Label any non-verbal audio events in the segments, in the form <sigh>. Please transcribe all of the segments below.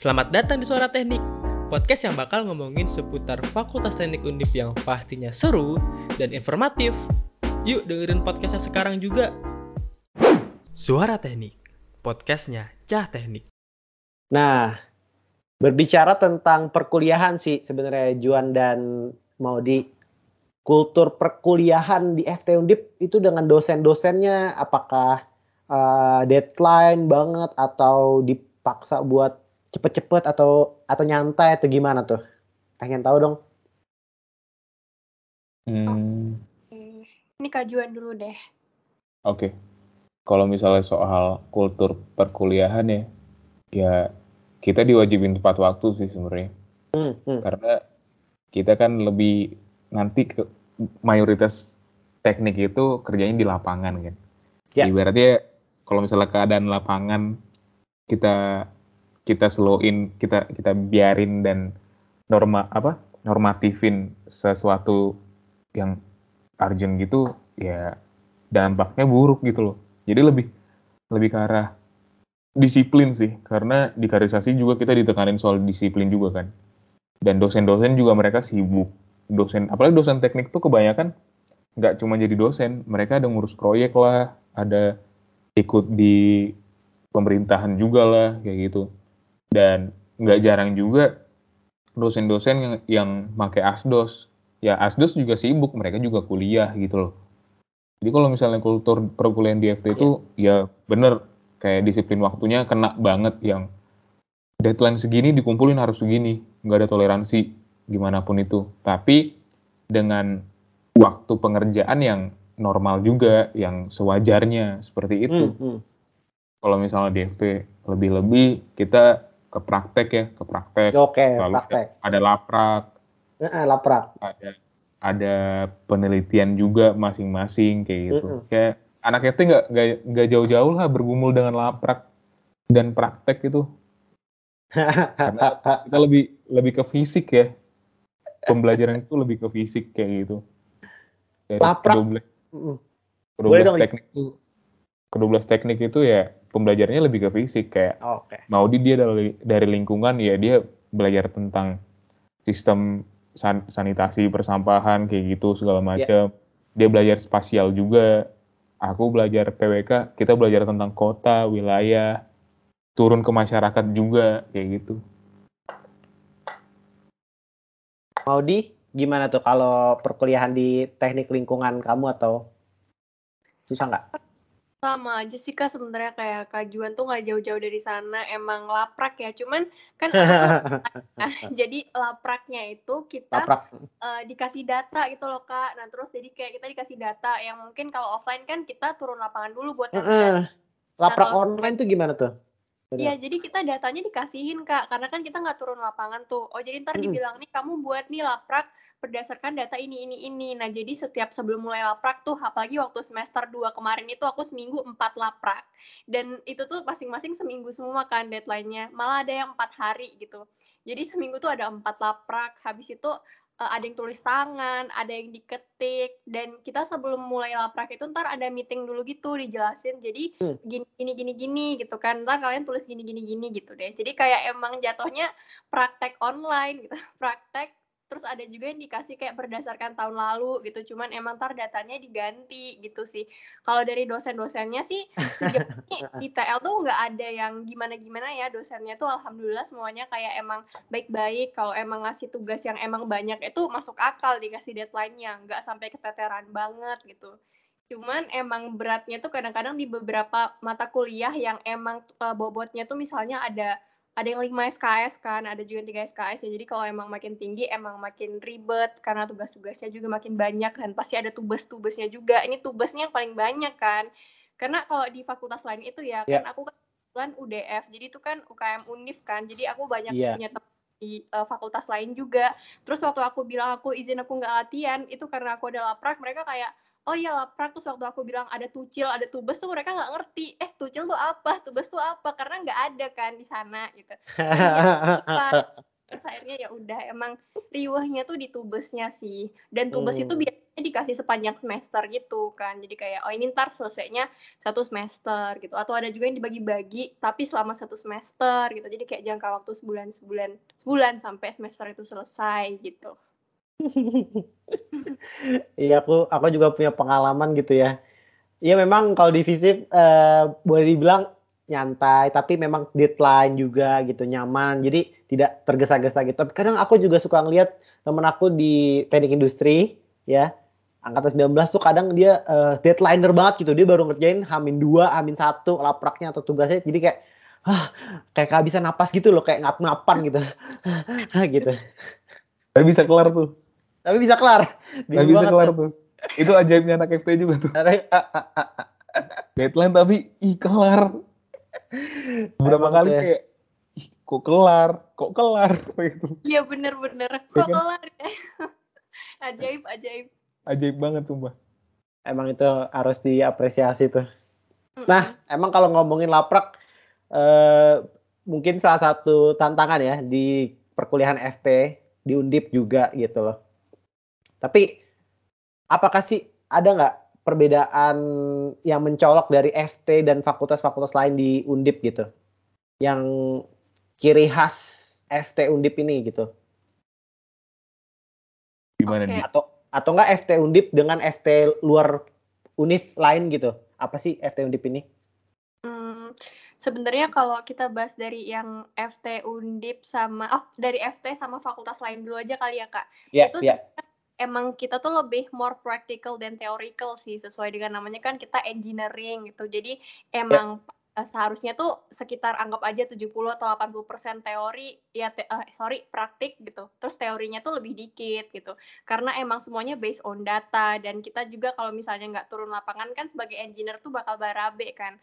Selamat datang di Suara Teknik, podcast yang bakal ngomongin seputar Fakultas Teknik Undip yang pastinya seru dan informatif. Yuk dengerin podcastnya sekarang juga. Suara Teknik, podcastnya Cah Teknik. Nah, berbicara tentang perkuliahan sih sebenarnya Juan dan Maudi. Kultur perkuliahan di FT Undip itu dengan dosen-dosennya apakah uh, deadline banget atau dipaksa buat cepet-cepet atau atau nyantai atau gimana tuh? Pengen tahu dong. Hmm, Ini kajuan dulu deh. oke. Kalau misalnya soal kultur perkuliahan ya, ya kita diwajibin tepat waktu sih sebenarnya. Hmm, hmm. Karena kita kan lebih nanti ke mayoritas teknik itu kerjanya di lapangan kan. Ya. Ibaratnya kalau misalnya keadaan lapangan kita kita slowin, kita kita biarin dan norma apa normatifin sesuatu yang urgent gitu ya dampaknya buruk gitu loh. Jadi lebih lebih ke arah disiplin sih karena di karisasi juga kita ditekanin soal disiplin juga kan. Dan dosen-dosen juga mereka sibuk. Dosen apalagi dosen teknik tuh kebanyakan nggak cuma jadi dosen, mereka ada ngurus proyek lah, ada ikut di pemerintahan juga lah kayak gitu. Dan nggak jarang juga dosen-dosen yang yang pakai asdos. Ya asdos juga sibuk, mereka juga kuliah gitu loh. Jadi kalau misalnya kultur perkuliahan di FT itu ya bener kayak disiplin waktunya kena banget yang deadline segini dikumpulin harus segini, nggak ada toleransi gimana pun itu. Tapi dengan waktu pengerjaan yang normal juga, yang sewajarnya seperti itu. Hmm, hmm. Kalau misalnya di FT lebih-lebih kita ke praktek ya, ke praktek. Oke, Lalu praktek. Ada laprak, eh, laprak. ada ada penelitian juga masing-masing kayak gitu. Mm-mm. Kayak anak FT nggak nggak jauh-jauh lah bergumul dengan laprak dan praktek itu. Karena kita lebih lebih ke fisik ya. Pembelajaran itu lebih ke fisik kayak gitu. Dari Laprak. kedua Hmm. Boleh teknik itu belas teknik itu ya pembelajarannya lebih ke fisik kayak Oke. Maudi dia dari dari lingkungan ya dia belajar tentang sistem san- sanitasi persampahan kayak gitu segala macam. Dia belajar spasial juga. Aku belajar PWK, kita belajar tentang kota, wilayah, turun ke masyarakat juga kayak gitu. Maudi, gimana tuh kalau perkuliahan di teknik lingkungan kamu atau susah nggak? Sama aja sih kak sebenarnya kayak kajuan tuh nggak jauh-jauh dari sana emang laprak ya cuman kan nah, <laughs> <laughs> jadi lapraknya itu kita Laprak. eh, dikasih data gitu loh kak nah terus jadi kayak kita dikasih data yang mungkin kalau offline kan kita turun lapangan dulu buat data. eh. Laprak Kalau- online tuh gimana tuh? Iya, jadi kita datanya dikasihin kak, karena kan kita nggak turun lapangan tuh. Oh, jadi ntar dibilang nih kamu buat nih laprak berdasarkan data ini ini ini. Nah, jadi setiap sebelum mulai laprak tuh, apalagi waktu semester 2 kemarin itu aku seminggu empat laprak. Dan itu tuh masing-masing seminggu semua kan deadline-nya. Malah ada yang empat hari gitu. Jadi seminggu tuh ada empat laprak. Habis itu eh, ada yang tulis tangan, ada yang diketik, dan kita sebelum mulai laprak itu ntar ada meeting dulu gitu dijelasin. Jadi Hmm. gini gini gini gini gitu kan ntar kalian tulis gini gini gini gitu deh jadi kayak emang jatuhnya praktek online gitu <laughs> praktek terus ada juga yang dikasih kayak berdasarkan tahun lalu gitu cuman emang ntar datanya diganti gitu sih. Kalau dari dosen-dosennya sih sejauh <laughs> ini di TL tuh nggak ada yang gimana-gimana ya dosennya. Tuh alhamdulillah semuanya kayak emang baik-baik. Kalau emang ngasih tugas yang emang banyak itu masuk akal dikasih deadline-nya. Nggak sampai keteteran banget gitu. Cuman emang beratnya tuh kadang-kadang di beberapa mata kuliah yang emang uh, bobotnya tuh misalnya ada ada yang 5 SKS kan, ada juga yang 3 SKS ya. Jadi kalau emang makin tinggi emang makin ribet karena tugas-tugasnya juga makin banyak dan pasti ada tugas-tugasnya juga. Ini tugasnya yang paling banyak kan. Karena kalau di fakultas lain itu ya, Ya. kan aku kan UDF. Jadi itu kan UKM Unif kan. Jadi aku banyak Iya. punya teman di uh, fakultas lain juga. Terus waktu aku bilang aku izin aku nggak latihan, itu karena aku ada laprak, mereka kayak oh iya laprak terus waktu aku bilang ada tucil ada tubes tuh mereka nggak ngerti eh tucil tuh apa tubes tuh apa karena nggak ada kan di sana gitu Iya, lupa. Terus akhirnya ya udah emang riwahnya tuh di tubesnya sih. Dan tubes itu Hmm. biasanya dikasih sepanjang semester gitu kan. Jadi kayak oh ini ntar selesainya satu semester gitu. Atau ada juga yang dibagi-bagi tapi selama satu semester gitu. Jadi kayak jangka waktu sebulan sebulan sebulan sampai semester itu selesai gitu. Iya aku aku juga punya pengalaman gitu ya. Iya memang kalau di FISIP eh, boleh dibilang nyantai tapi memang deadline juga gitu nyaman jadi tidak tergesa-gesa gitu. Tapi kadang aku juga suka ngeliat temen aku di teknik industri ya angkatan 19 tuh kadang dia eh, deadlineer banget gitu. Dia baru ngerjain hamin 2, hamin 1 lapraknya atau tugasnya jadi kayak ah kayak kehabisan napas gitu loh kayak ngap-ngapan gitu. <laughs> gitu. Tapi bisa kelar tuh. Tapi bisa kelar. Tapi Bingung bisa banget. kelar tuh. Itu ajaibnya anak FT juga tuh. Deadline tapi ih kelar. Beberapa Emang kali tuh ya. kayak ih kok kelar, kok kelar <laughs> gitu. Iya bener-bener. Ya Kok kan? kelar ya? <laughs> ajaib, ajaib. Ajaib banget sumpah. Emang itu harus diapresiasi tuh. Nah, emang kalau ngomongin laprak, eh, mungkin salah satu tantangan ya di perkuliahan FT, di Undip juga gitu loh. Tapi, apakah sih ada nggak perbedaan yang mencolok dari FT dan fakultas-fakultas lain di Undip gitu? Yang ciri khas FT Undip ini gitu? Gimana Oke. nih? Atau atau enggak FT Undip dengan FT luar univ lain gitu? Apa sih FT Undip ini? Hmm, sebenarnya kalau kita bahas dari yang FT Undip sama oh dari FT sama fakultas lain dulu aja kali ya Kak. Ya, Itu ya. Emang kita tuh lebih more practical dan theoretical sih sesuai dengan namanya kan kita engineering gitu. Jadi emang eh, seharusnya tuh sekitar anggap aja 70 atau 80% teori ya te- eh, sorry praktik gitu. Terus teorinya tuh lebih dikit gitu. Karena emang semuanya based on data dan kita juga kalau misalnya nggak turun lapangan kan sebagai engineer tuh bakal barabe kan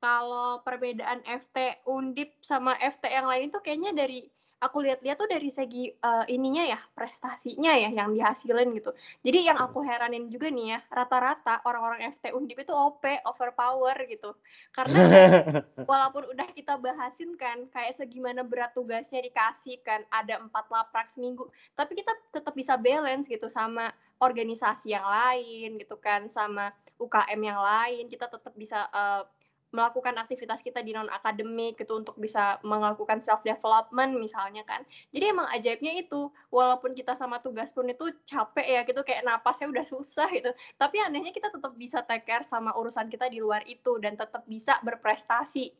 kalau perbedaan FT Undip sama FT yang lain itu kayaknya dari aku lihat-lihat tuh dari segi eh, ininya ya prestasinya ya yang dihasilin gitu. Jadi yang aku heranin juga nih ya rata-rata orang-orang FT Undip itu OP overpower gitu. Karena <laughs> kayak walaupun udah kita bahasin kan kayak segimana berat tugasnya dikasih kan ada empat laprak seminggu tapi kita tetap bisa balance gitu sama organisasi yang lain gitu kan sama UKM yang lain kita tetap bisa eh, melakukan aktivitas kita di non akademik gitu untuk bisa melakukan self development misalnya kan. Jadi emang ajaibnya itu walaupun kita sama tugas pun itu capek ya gitu kayak napasnya udah susah gitu. Tapi anehnya kita tetap bisa take care sama urusan kita di luar itu dan tetap bisa berprestasi.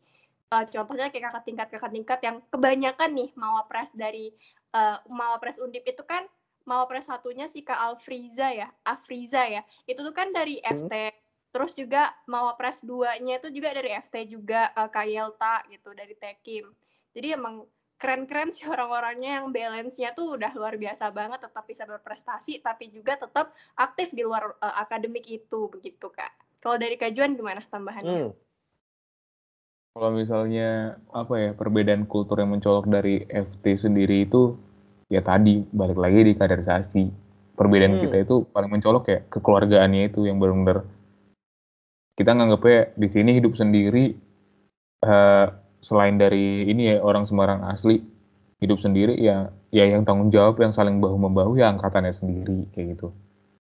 Eh, contohnya kayak kakak tingkat kakak tingkat yang kebanyakan nih mawapres dari eh, mawapres undip itu kan mawapres satunya si kak Alfriza ya Afriza ya. Itu tuh kan dari Hmm. Terus juga mawapres duanya itu juga dari FT juga eh, kak Yelta gitu dari Tekim jadi emang keren-keren sih orang-orangnya yang balance-nya tuh udah luar biasa banget tetap bisa berprestasi tapi juga tetap aktif di luar eh, akademik itu begitu kak kalau dari kajuan gimana tambahannya Hmm. Kalau misalnya apa ya perbedaan kultur yang mencolok dari FT sendiri itu ya tadi balik lagi di kaderisasi. Perbedaan Hmm. kita itu paling mencolok ya kekeluargaannya itu yang benar-benar kita nganggapnya di sini hidup sendiri eh, selain dari ini ya orang Semarang asli hidup sendiri ya ya yang tanggung jawab yang saling bahu membahu ya angkatannya sendiri kayak gitu.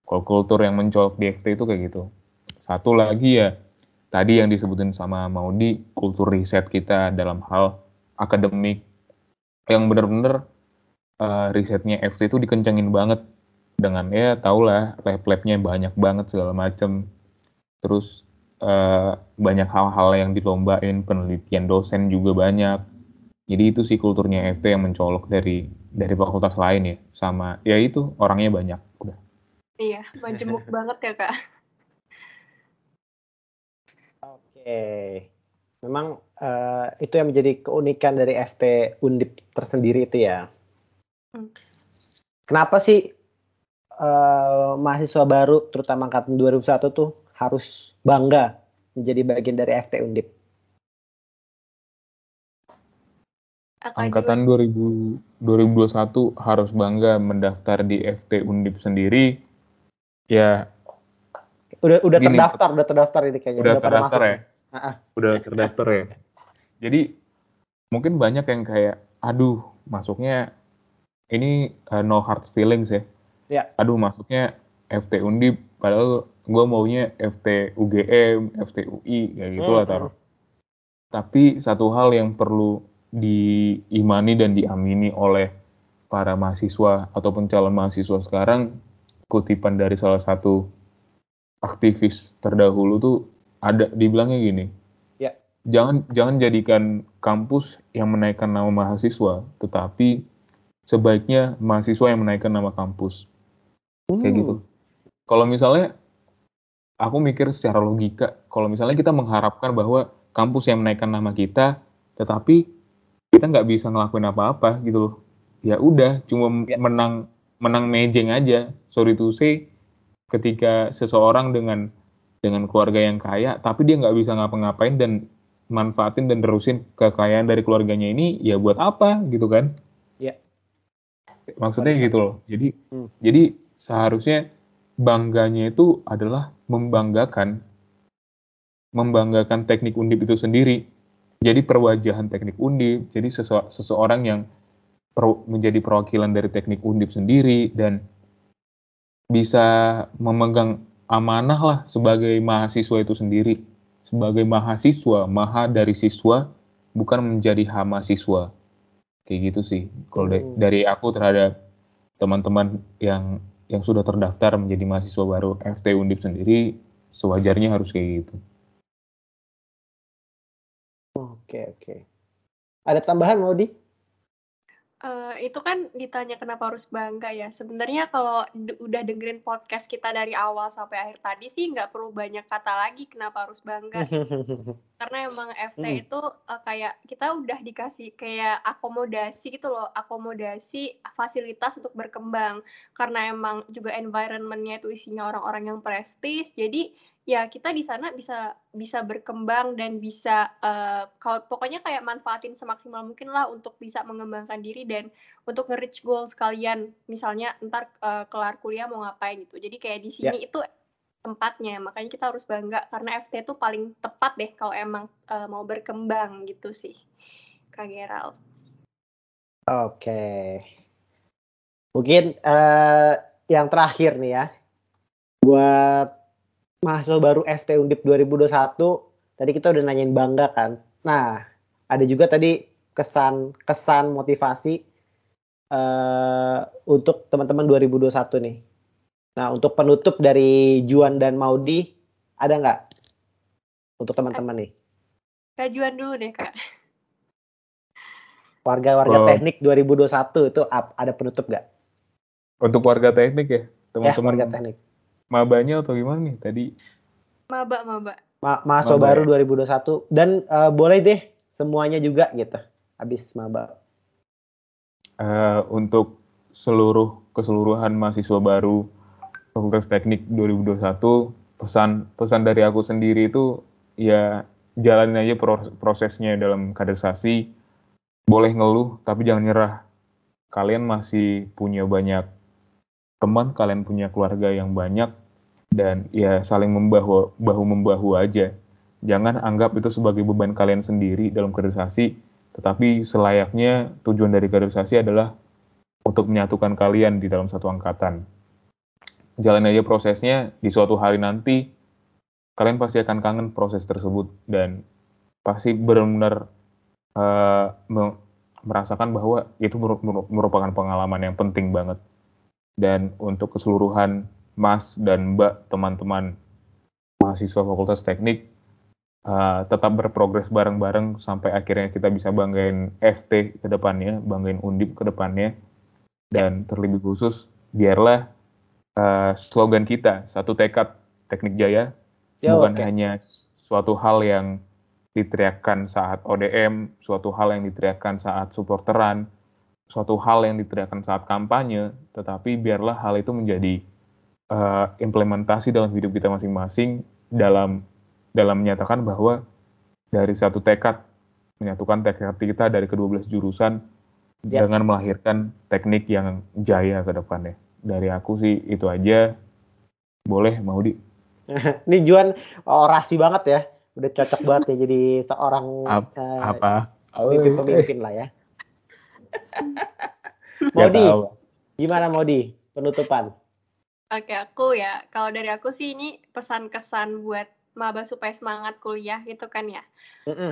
Kalau kultur yang mencolok di FT itu kayak gitu. Satu lagi ya tadi yang disebutin sama Maudi kultur riset kita dalam hal akademik yang benar-benar eh, risetnya FT itu dikencengin banget dengan ya tau lah lab-labnya banyak banget segala macem terus eh, banyak hal-hal yang dilombain penelitian dosen juga banyak jadi itu sih kulturnya FT yang mencolok dari dari fakultas lain ya sama ya itu orangnya banyak udah iya majemuk <laughs> banget ya kak Oke. Memang eh, itu yang menjadi keunikan dari FT Undip tersendiri itu ya. Hmm. Kenapa sih eh, mahasiswa baru terutama angkatan 2001 tuh harus bangga menjadi bagian dari FT Undip? Angkatan 2000 2021 harus bangga mendaftar di FT Undip sendiri ya Udah udah Gini, terdaftar, udah terdaftar ini kayaknya. udah pada terdaftar ya. Ah, ah. udah terdaftar ya jadi mungkin banyak yang kayak aduh masuknya ini uh, no hard feelings ya. Ya. Aduh masuknya FT Undip padahal gue maunya FT UGM, FT UI kayak gitu lah Hmm, taruh. Tapi satu hal yang perlu diimani dan diamini oleh para mahasiswa ataupun calon mahasiswa sekarang kutipan dari salah satu aktivis terdahulu tuh ada dibilangnya gini. Ya. Jangan jangan jadikan kampus yang menaikkan nama mahasiswa, tetapi sebaiknya mahasiswa yang menaikkan nama kampus. Kayak Hmm. gitu. Kalau misalnya aku mikir secara logika, kalau misalnya kita mengharapkan bahwa kampus yang menaikkan nama kita, tetapi kita nggak bisa ngelakuin apa-apa gitu loh. Ya udah, cuma Ya. menang menang mejeng aja. Sorry to say, ketika seseorang dengan dengan keluarga yang kaya, tapi dia nggak bisa ngapa-ngapain dan manfaatin dan terusin kekayaan dari keluarganya ini, ya buat apa gitu kan? Ya. Maksudnya Barusan. gitu loh. Jadi Hmm. jadi seharusnya bangganya itu adalah membanggakan membanggakan teknik undip itu sendiri. Jadi perwajahan teknik undip, jadi sese- seseorang yang per- menjadi perwakilan dari teknik undip sendiri dan bisa memegang amanah lah sebagai mahasiswa itu sendiri. Sebagai mahasiswa, maha dari siswa, bukan menjadi hama siswa. Kayak gitu sih. Kalau Hmm. dari aku terhadap teman-teman yang yang sudah terdaftar menjadi mahasiswa baru FT Undip sendiri, sewajarnya harus kayak gitu. Oke oke. Ada tambahan mau di? Eh, itu kan ditanya kenapa harus bangga ya. Sebenarnya kalau d- udah dengerin podcast kita dari awal sampai akhir tadi sih nggak perlu banyak kata lagi kenapa harus bangga. <laughs> Karena emang FT Hmm. itu eh, kayak kita udah dikasih kayak akomodasi gitu loh, akomodasi fasilitas untuk berkembang. Karena emang juga environmentnya itu isinya orang-orang yang prestis, jadi ya kita di sana bisa bisa berkembang dan bisa eh, kalau pokoknya kayak manfaatin semaksimal mungkin lah untuk bisa mengembangkan diri dan untuk nge-reach goals kalian. Misalnya ntar eh, kelar kuliah mau ngapain gitu. Jadi kayak di sini itu tempatnya. Makanya kita harus bangga karena FT itu paling tepat deh kalau emang eh, mau berkembang gitu sih. Kak Gerald. Oke. Mungkin eh, yang terakhir nih ya. Buat mahasiswa baru FT Undip 2021, tadi kita udah nanyain bangga kan. Nah, ada juga tadi kesan kesan motivasi eh untuk teman-teman 2021 nih. Nah, untuk penutup dari Juan dan Maudi, ada nggak? Untuk teman-teman nih. Kajuan dulu deh kak. Warga-warga Oh. teknik 2021 itu ada penutup nggak? Untuk warga teknik ya, Ya, teman-teman warga teknik. mabanya atau gimana nih tadi? Maba maba. Ma mahasiswa Maba baru ya? 2021 dan eh, boleh deh semuanya juga gitu. Habis maba. Eh, untuk seluruh keseluruhan mahasiswa baru Fakultas Teknik 2021 pesan pesan dari aku sendiri itu ya jalanin aja pro- prosesnya dalam kaderisasi. Boleh ngeluh tapi jangan nyerah. Kalian masih punya banyak teman kalian punya keluarga yang banyak dan ya saling membahu bahu membahu aja. Jangan anggap itu sebagai beban kalian sendiri dalam kaderisasi tetapi selayaknya tujuan dari kaderisasi adalah untuk menyatukan kalian di dalam satu angkatan. Jalan aja prosesnya, di suatu hari nanti kalian pasti akan kangen proses tersebut dan pasti benar-benar me- merasakan bahwa itu meru- meru- merupakan pengalaman yang penting banget. Dan untuk keseluruhan Mas dan Mbak teman-teman mahasiswa Fakultas Teknik uh, tetap berprogres bareng-bareng sampai akhirnya kita bisa banggain FT ke depannya, banggain Undip ke depannya. Dan terlebih khusus, biarlah uh, slogan kita, satu tekad Teknik Jaya, Ya, bukan oke. hanya suatu hal yang diteriakkan saat ODM, suatu hal yang diteriakkan saat supporteran, suatu hal yang diteriakkan saat kampanye, tetapi biarlah hal itu menjadi uh, implementasi dalam hidup kita masing-masing dalam dalam menyatakan bahwa dari satu tekad menyatukan tekad kita dari kedua belas jurusan Ya. dengan melahirkan teknik yang jaya ke depannya. Dari aku sih itu aja. Boleh mau di Ini <laughs> Juan orasi banget ya. Udah cocok banget nih jadi seorang Ap- eh, apa? pemimpin-pemimpin lah ya. <laughs> Modi, gimana Modi? Penutupan. Oke, aku ya, kalau dari aku sih ini pesan-kesan buat maba supaya semangat kuliah gitu kan ya. Mm-mm.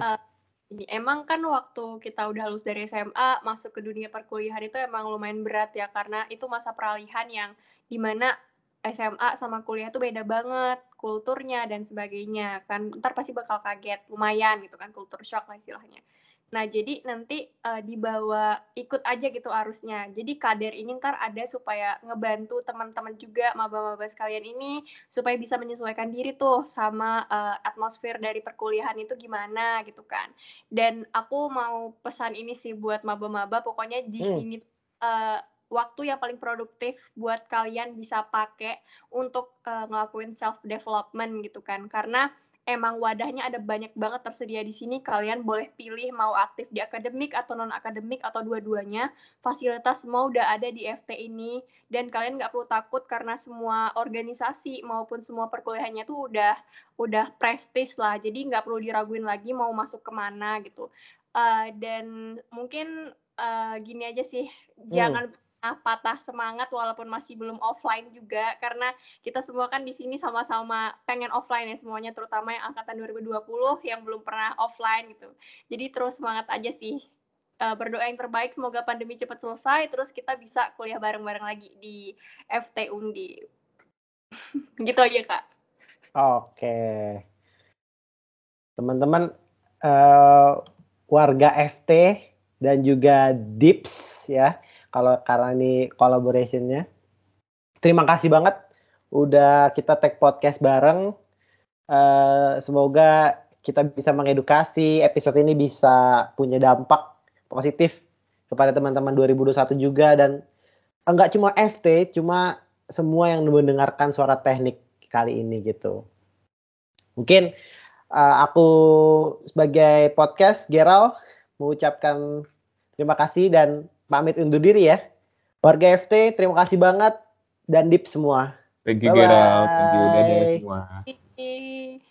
Jadi emang kan waktu kita udah lulus dari SMA, masuk ke dunia perkuliahan itu emang lumayan berat ya, karena itu masa peralihan yang di mana SMA sama kuliah tuh beda banget, kulturnya dan sebagainya. Kan ntar pasti bakal kaget, lumayan gitu kan, kultur shock lah istilahnya. Nah, jadi nanti eh, dibawa ikut aja gitu arusnya. Jadi kader ini ntar ada supaya ngebantu teman-teman juga maba-maba sekalian ini supaya bisa menyesuaikan diri tuh sama eh, atmosfer dari perkuliahan itu gimana gitu kan. Dan aku mau pesan ini sih buat maba-maba pokoknya di Hmm. sini eh, waktu yang paling produktif buat kalian bisa pakai untuk eh, ngelakuin self development gitu kan. Karena emang wadahnya ada banyak banget tersedia di sini. Kalian boleh pilih mau aktif di akademik atau non akademik atau dua-duanya. Fasilitas semua udah ada di FT ini dan kalian nggak perlu takut karena semua organisasi maupun semua perkuliahannya tuh udah udah prestis lah. Jadi nggak perlu diraguin lagi mau masuk ke mana gitu. Eh, dan mungkin eh, gini aja sih, jangan pernah patah semangat walaupun masih belum offline juga karena kita semua kan di sini sama-sama pengen offline ya semuanya terutama yang angkatan 2020 yang belum pernah offline gitu. Jadi terus semangat aja sih. Eh, berdoa yang terbaik semoga pandemi cepat selesai terus kita bisa kuliah bareng-bareng lagi di FT Undi. <laughs> gitu aja Kak. Oke. Teman-teman eh, warga FT dan juga Dips ya, kalau karena ini collaborationnya. Terima kasih banget udah kita tag podcast bareng. Eh, semoga kita bisa mengedukasi, episode ini bisa punya dampak positif kepada teman-teman 2021 juga dan enggak cuma FT, cuma semua yang mendengarkan suara teknik kali ini gitu. Mungkin uh, aku sebagai podcast Geral mengucapkan terima kasih dan pamit undur diri ya. Warga FT terima kasih banget dan Dip semua. Thank you Bye-bye. Gerald, thank you dadah semua.